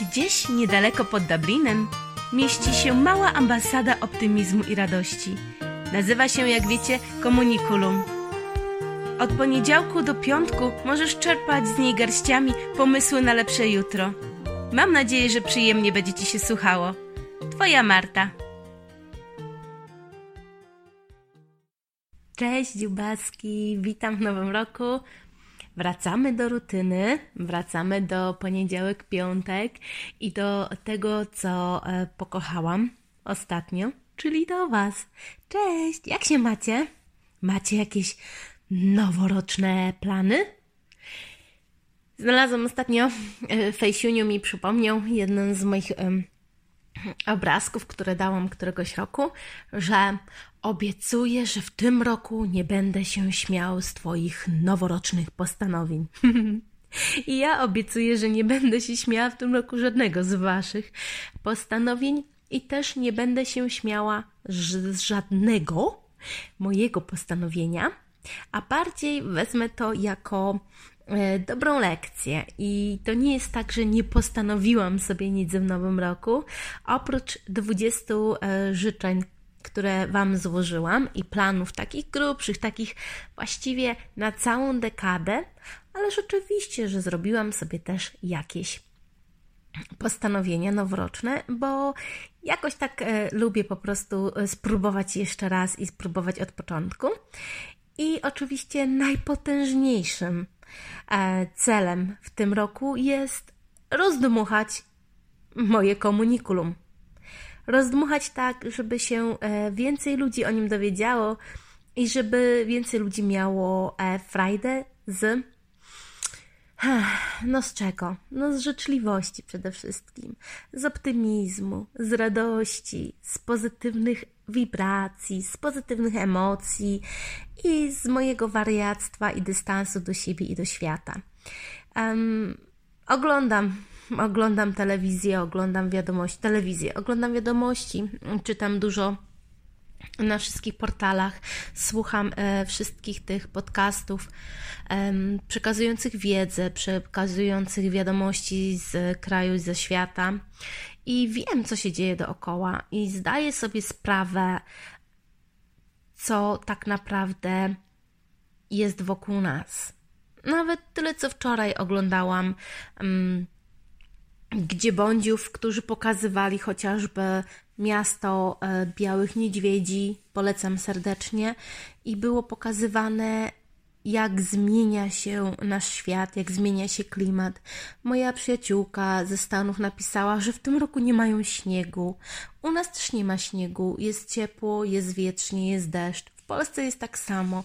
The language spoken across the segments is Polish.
Gdzieś niedaleko pod Dublinem mieści się mała ambasada optymizmu i radości. Nazywa się, jak wiecie, Komunikulum. Od poniedziałku do piątku możesz czerpać z niej garściami pomysły na lepsze jutro. Mam nadzieję, że przyjemnie będzie Ci się słuchało. Twoja Marta. Cześć dziubaski, witam w nowym roku. Wracamy do rutyny, wracamy do poniedziałek, piątek i do tego, co e, pokochałam ostatnio, czyli do Was. Cześć, jak się macie? Macie jakieś noworoczne plany? Znalazłam ostatnio, e, Fejsiuniu mi przypomniał jeden z moich obrazków, które dałam któregoś roku, że obiecuję, że w tym roku nie będę się śmiał z Twoich noworocznych postanowień. I ja obiecuję, że nie będę się śmiała w tym roku żadnego z Waszych postanowień i też nie będę się śmiała z żadnego mojego postanowienia, a bardziej wezmę to jako dobrą lekcję. I to nie jest tak, że nie postanowiłam sobie nic w nowym roku. Oprócz 20 e, życzeń, które Wam złożyłam i planów takich grubszych, takich właściwie na całą dekadę, ależ oczywiście, że zrobiłam sobie też jakieś postanowienia noworoczne, bo jakoś tak e, lubię po prostu spróbować jeszcze raz i spróbować od początku. I oczywiście najpotężniejszym E, celem w tym roku jest rozdmuchać moje komunikulum. Rozdmuchać tak, żeby się e, więcej ludzi o nim dowiedziało i żeby więcej ludzi miało e, frajdę z no z czego? No z życzliwości przede wszystkim, z optymizmu, z radości, z pozytywnych wibracji, z pozytywnych emocji i z mojego wariactwa i dystansu do siebie i do świata. Um, oglądam, oglądam telewizję, oglądam wiadomości, telewizję, oglądam wiadomości, czytam dużo na wszystkich portalach, słucham e, wszystkich tych podcastów e, przekazujących wiedzę, przekazujących wiadomości z kraju i ze świata i wiem, co się dzieje dookoła i zdaję sobie sprawę, co tak naprawdę jest wokół nas. Nawet tyle, co wczoraj oglądałam gdzie bądziów, którzy pokazywali chociażby miasto e, Białych Niedźwiedzi, polecam serdecznie, i było pokazywane, jak zmienia się nasz świat, jak zmienia się klimat. Moja przyjaciółka ze Stanów napisała, że w tym roku nie mają śniegu. U nas też nie ma śniegu, jest ciepło, jest wietrznie, jest deszcz. W Polsce jest tak samo.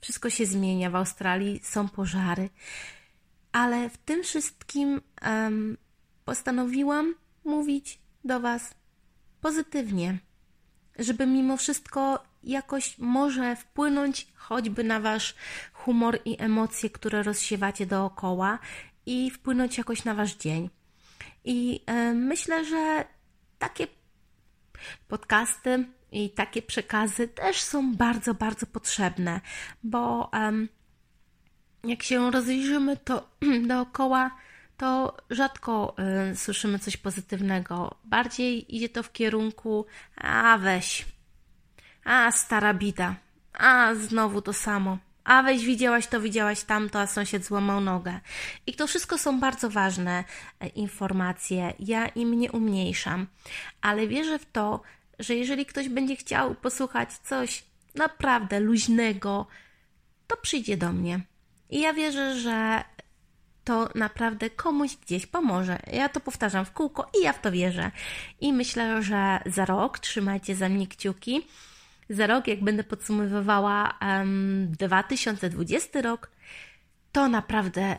Wszystko się zmienia, w Australii są pożary. Ale w tym wszystkim um, postanowiłam mówić do Was pozytywnie, żeby mimo wszystko jakoś może wpłynąć choćby na Wasz humor i emocje, które rozsiewacie dookoła i wpłynąć jakoś na Wasz dzień. I y, myślę, że takie podcasty i takie przekazy też są bardzo, bardzo potrzebne, bo y, jak się rozejrzymy, to dookoła to rzadko y, słyszymy coś pozytywnego. Bardziej idzie to w kierunku, a weź, a stara bida, a znowu to samo. A weź, widziałaś to, widziałaś tamto, a sąsiad złamał nogę. I to wszystko są bardzo ważne e, informacje. Ja im nie umniejszam, ale wierzę w to, że jeżeli ktoś będzie chciał posłuchać coś naprawdę luźnego, to przyjdzie do mnie. I ja wierzę, że to naprawdę komuś gdzieś pomoże. Ja to powtarzam w kółko i ja w to wierzę. I myślę, że za rok trzymajcie za mnie kciuki. Za rok, jak będę podsumowywała um, 2020 rok, to naprawdę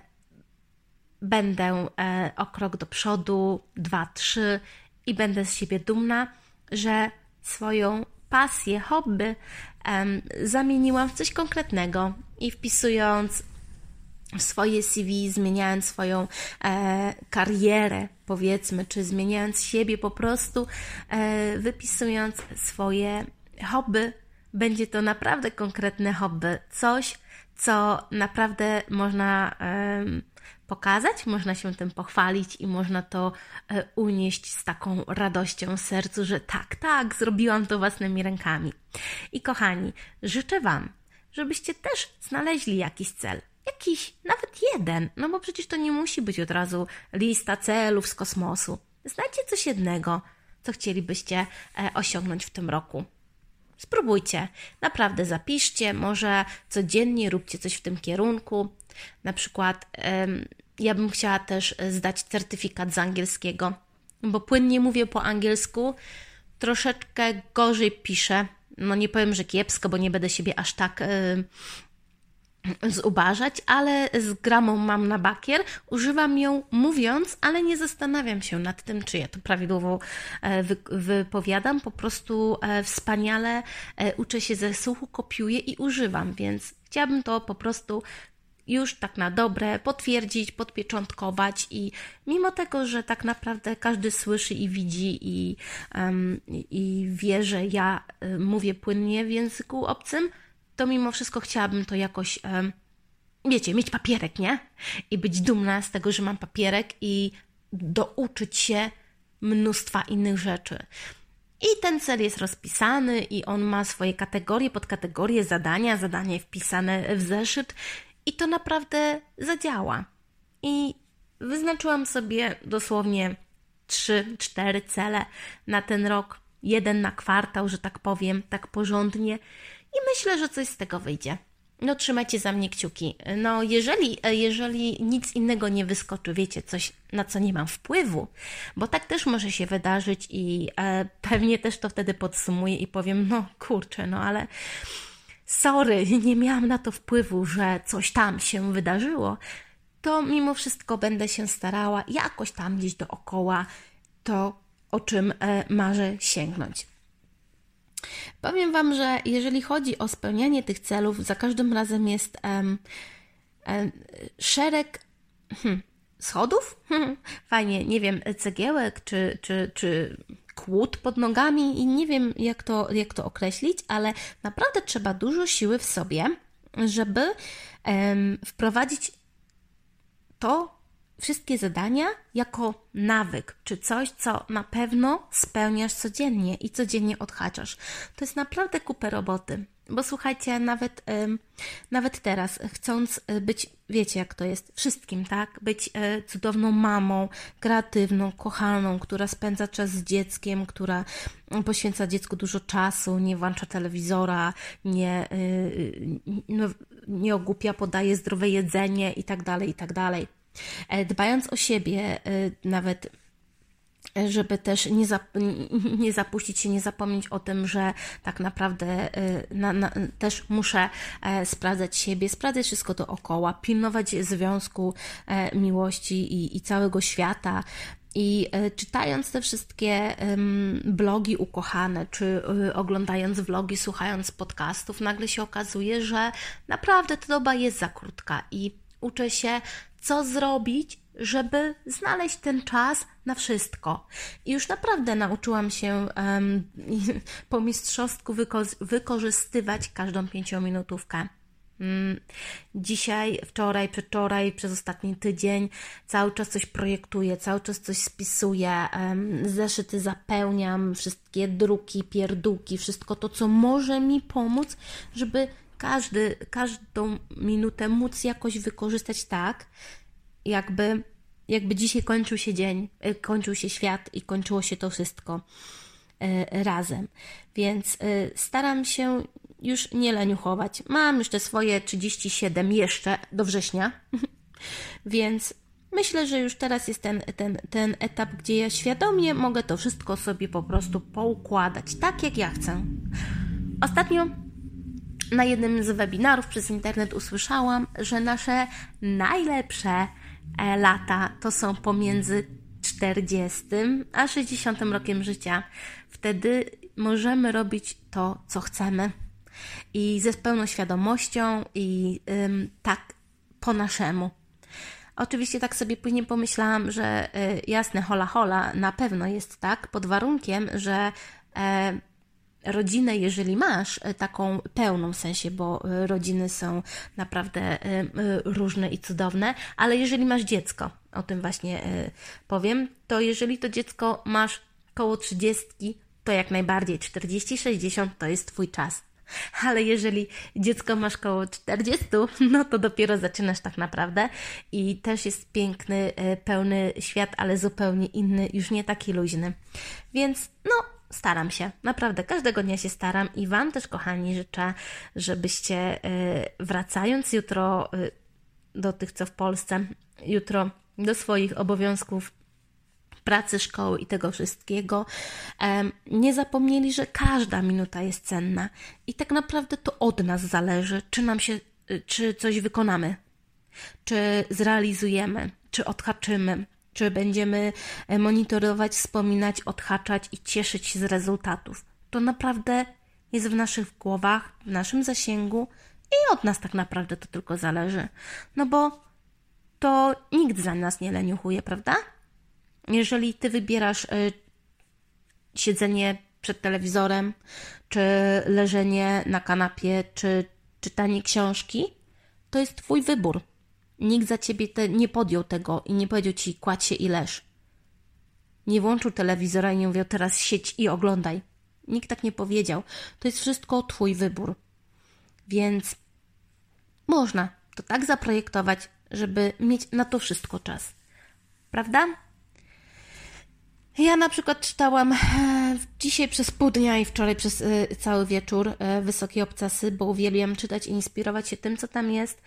będę e, o krok do przodu, dwa, trzy i będę z siebie dumna, że swoją pasję, hobby um, zamieniłam w coś konkretnego i wpisując swoje CV, zmieniając swoją e, karierę, powiedzmy, czy zmieniając siebie po prostu, e, wypisując swoje hobby. Będzie to naprawdę konkretne hobby, coś, co naprawdę można e, pokazać, można się tym pochwalić i można to e, unieść z taką radością w sercu, że tak, tak, zrobiłam to własnymi rękami. I kochani, życzę Wam, żebyście też znaleźli jakiś cel. Jakiś, nawet jeden, no bo przecież to nie musi być od razu lista celów z kosmosu. Znajdźcie coś jednego, co chcielibyście e, osiągnąć w tym roku. Spróbujcie, naprawdę zapiszcie, może codziennie róbcie coś w tym kierunku. Na przykład, ja bym chciała też zdać certyfikat z angielskiego, bo płynnie mówię po angielsku, troszeczkę gorzej piszę. No nie powiem, że kiepsko, bo nie będę siebie aż tak zubażać, ale z gramą mam na bakier. Używam ją mówiąc, ale nie zastanawiam się nad tym, czy ja to prawidłowo e, wypowiadam. Po prostu e, wspaniale e, uczę się ze słuchu, kopiuję i używam, więc chciałabym to po prostu już tak na dobre potwierdzić, podpieczątkować i mimo tego, że tak naprawdę każdy słyszy i widzi i, um, i wie, że ja mówię płynnie w języku obcym, to mimo wszystko chciałabym to jakoś, wiecie, mieć papierek, nie? I być dumna z tego, że mam papierek i douczyć się mnóstwa innych rzeczy. I ten cel jest rozpisany i on ma swoje kategorie, podkategorie, zadania, zadanie wpisane w zeszyt i to naprawdę zadziała. I wyznaczyłam sobie dosłownie 3-4 cele na ten rok, jeden na kwartał, że tak powiem, tak porządnie i myślę, że coś z tego wyjdzie. No trzymajcie za mnie kciuki. No jeżeli, jeżeli nic innego nie wyskoczy, wiecie, coś na co nie mam wpływu, bo tak też może się wydarzyć i e, pewnie też to wtedy podsumuję i powiem, no kurczę, no ale sorry, nie miałam na to wpływu, że coś tam się wydarzyło, to mimo wszystko będę się starała jakoś tam gdzieś dookoła to, o czym e, marzę sięgnąć. Powiem Wam, że jeżeli chodzi o spełnianie tych celów, za każdym razem jest szereg hmm, schodów, fajnie, nie wiem, cegiełek czy, czy, czy kłód pod nogami i nie wiem, jak to, jak to określić, ale naprawdę trzeba dużo siły w sobie, żeby wprowadzić to, wszystkie zadania jako nawyk, czy coś, co na pewno spełniasz codziennie i codziennie odhaczasz. To jest naprawdę kupę roboty. Bo słuchajcie, nawet, nawet teraz, chcąc y, być, wiecie jak to jest, wszystkim, tak? Być y, cudowną mamą, kreatywną, kochaną, która spędza czas z dzieckiem, która poświęca dziecku dużo czasu, nie włącza telewizora, nie, y, no, nie ogłupia, podaje zdrowe jedzenie i tak dalej, i tak dalej E, dbając o siebie, e, nawet e, żeby też nie, zap, nie zapuścić się, nie zapomnieć o tym, że tak naprawdę na, na, też muszę sprawdzać siebie, sprawdzać wszystko dookoła, pilnować związku miłości i, i całego świata. I czytając te wszystkie blogi ukochane, czy oglądając vlogi, słuchając podcastów, nagle się okazuje, że naprawdę ta doba jest za krótka i uczę się co zrobić, żeby znaleźć ten czas na wszystko. I już naprawdę nauczyłam się um, po mistrzostku wyko- wykorzystywać każdą pięciominutówkę. Mm, dzisiaj, wczoraj, przedwczoraj, przez ostatni tydzień cały czas coś projektuję, cały czas coś spisuję, zeszyty zapełniam, wszystkie druki, pierdółki, wszystko to, co może mi pomóc, żeby każdy, każdą minutę móc jakoś wykorzystać tak, jakby, jakby dzisiaj kończył się dzień, e, kończył się świat i kończyło się to wszystko e, razem. Więc e, staram się już nie leniuchować. Mam te swoje 37 jeszcze do września, więc myślę, że już teraz jest ten, ten, ten etap, gdzie ja świadomie mogę to wszystko sobie po prostu poukładać tak, jak ja chcę. Ostatnio na jednym z webinarów przez internet usłyszałam, że nasze najlepsze e, lata to są pomiędzy 40 a 60 rokiem życia. Wtedy możemy robić to, co chcemy. I ze pełną świadomością, i ym, tak po naszemu. Oczywiście tak sobie później pomyślałam, że y, jasne, hola hola, na pewno jest tak, pod warunkiem, że y, rodzinę, jeżeli masz taką pełną w sensie, bo rodziny są naprawdę różne i cudowne, ale jeżeli masz dziecko, o tym właśnie powiem, to jeżeli to dziecko masz koło 30, to jak najbardziej 40-60 to jest Twój czas. Ale jeżeli dziecko masz koło 40, no to dopiero zaczynasz tak naprawdę i też jest piękny, e, pełny świat, ale zupełnie inny, już nie taki luźny. Więc no, staram się, naprawdę każdego dnia się staram i Wam też, kochani, życzę, żebyście e, wracając jutro e, do tych, co w Polsce, jutro do swoich obowiązków pracy, szkoły i tego wszystkiego, nie zapomnieli, że każda minuta jest cenna. I tak naprawdę to od nas zależy, czy nam się, y, czy coś wykonamy, czy zrealizujemy, czy odhaczymy, czy będziemy e, monitorować, wspominać, odhaczać i cieszyć się z rezultatów. To naprawdę jest w naszych głowach, w naszym zasięgu i od nas tak naprawdę to tylko zależy. No bo to nikt za nas nie leniuchuje, prawda? Jeżeli ty wybierasz y, siedzenie przed telewizorem, czy leżenie na kanapie, czy czytanie książki, to jest twój wybór. Nikt za ciebie te, nie podjął tego i nie powiedział ci kładź się i leż. Nie włączył telewizora i nie mówił teraz siedź i oglądaj. Nikt tak nie powiedział. To jest wszystko twój wybór. Więc można to tak zaprojektować, żeby mieć na to wszystko czas. Prawda? Ja na przykład czytałam e, dzisiaj przez pół dnia i wczoraj przez e, cały wieczór e, Wysokie Obcasy, bo uwielbiam czytać i inspirować się tym, co tam jest,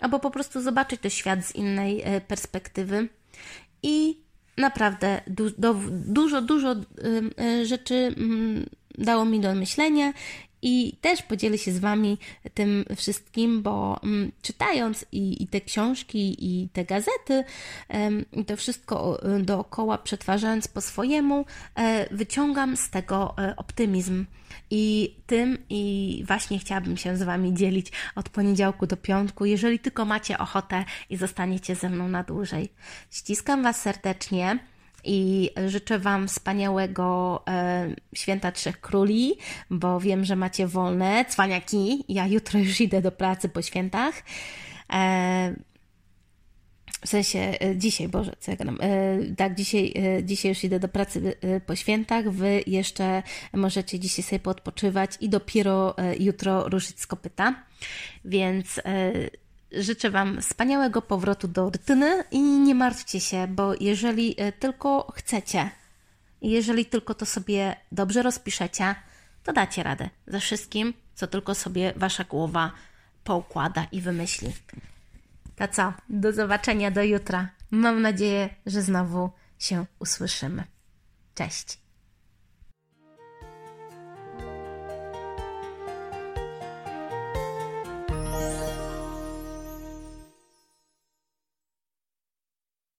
albo po prostu zobaczyć ten świat z innej perspektywy. I naprawdę du dużo, dużo rzeczy mm, dało mi do myślenia i też podzielę się z Wami tym wszystkim, bo mm, czytając i, i, te książki, i te gazety, to wszystko dookoła przetwarzając po swojemu, e, wyciągam z tego e, optymizm. I tym i właśnie chciałabym się z Wami dzielić od poniedziałku do piątku, jeżeli tylko macie ochotę i zostaniecie ze mną na dłużej. Ściskam Was serdecznie i życzę Wam wspaniałego e, Święta Trzech Króli, bo wiem, że macie wolne cwaniaki. Ja jutro już idę do pracy po świętach. E, w sensie e, dzisiaj, Boże, co ja gadam? E, tak, dzisiaj, e, dzisiaj już idę do pracy po świętach. Wy jeszcze możecie dzisiaj sobie podpoczywać i dopiero jutro ruszyć z kopyta. Więc Życzę Wam wspaniałego powrotu do rutyny i nie martwcie się, bo jeżeli e, tylko chcecie, jeżeli tylko to sobie dobrze rozpiszecie, to dacie radę ze wszystkim, co tylko sobie Wasza głowa poukłada i wymyśli. To co? Do zobaczenia do jutra. Mam nadzieję, że znowu się usłyszymy. Cześć.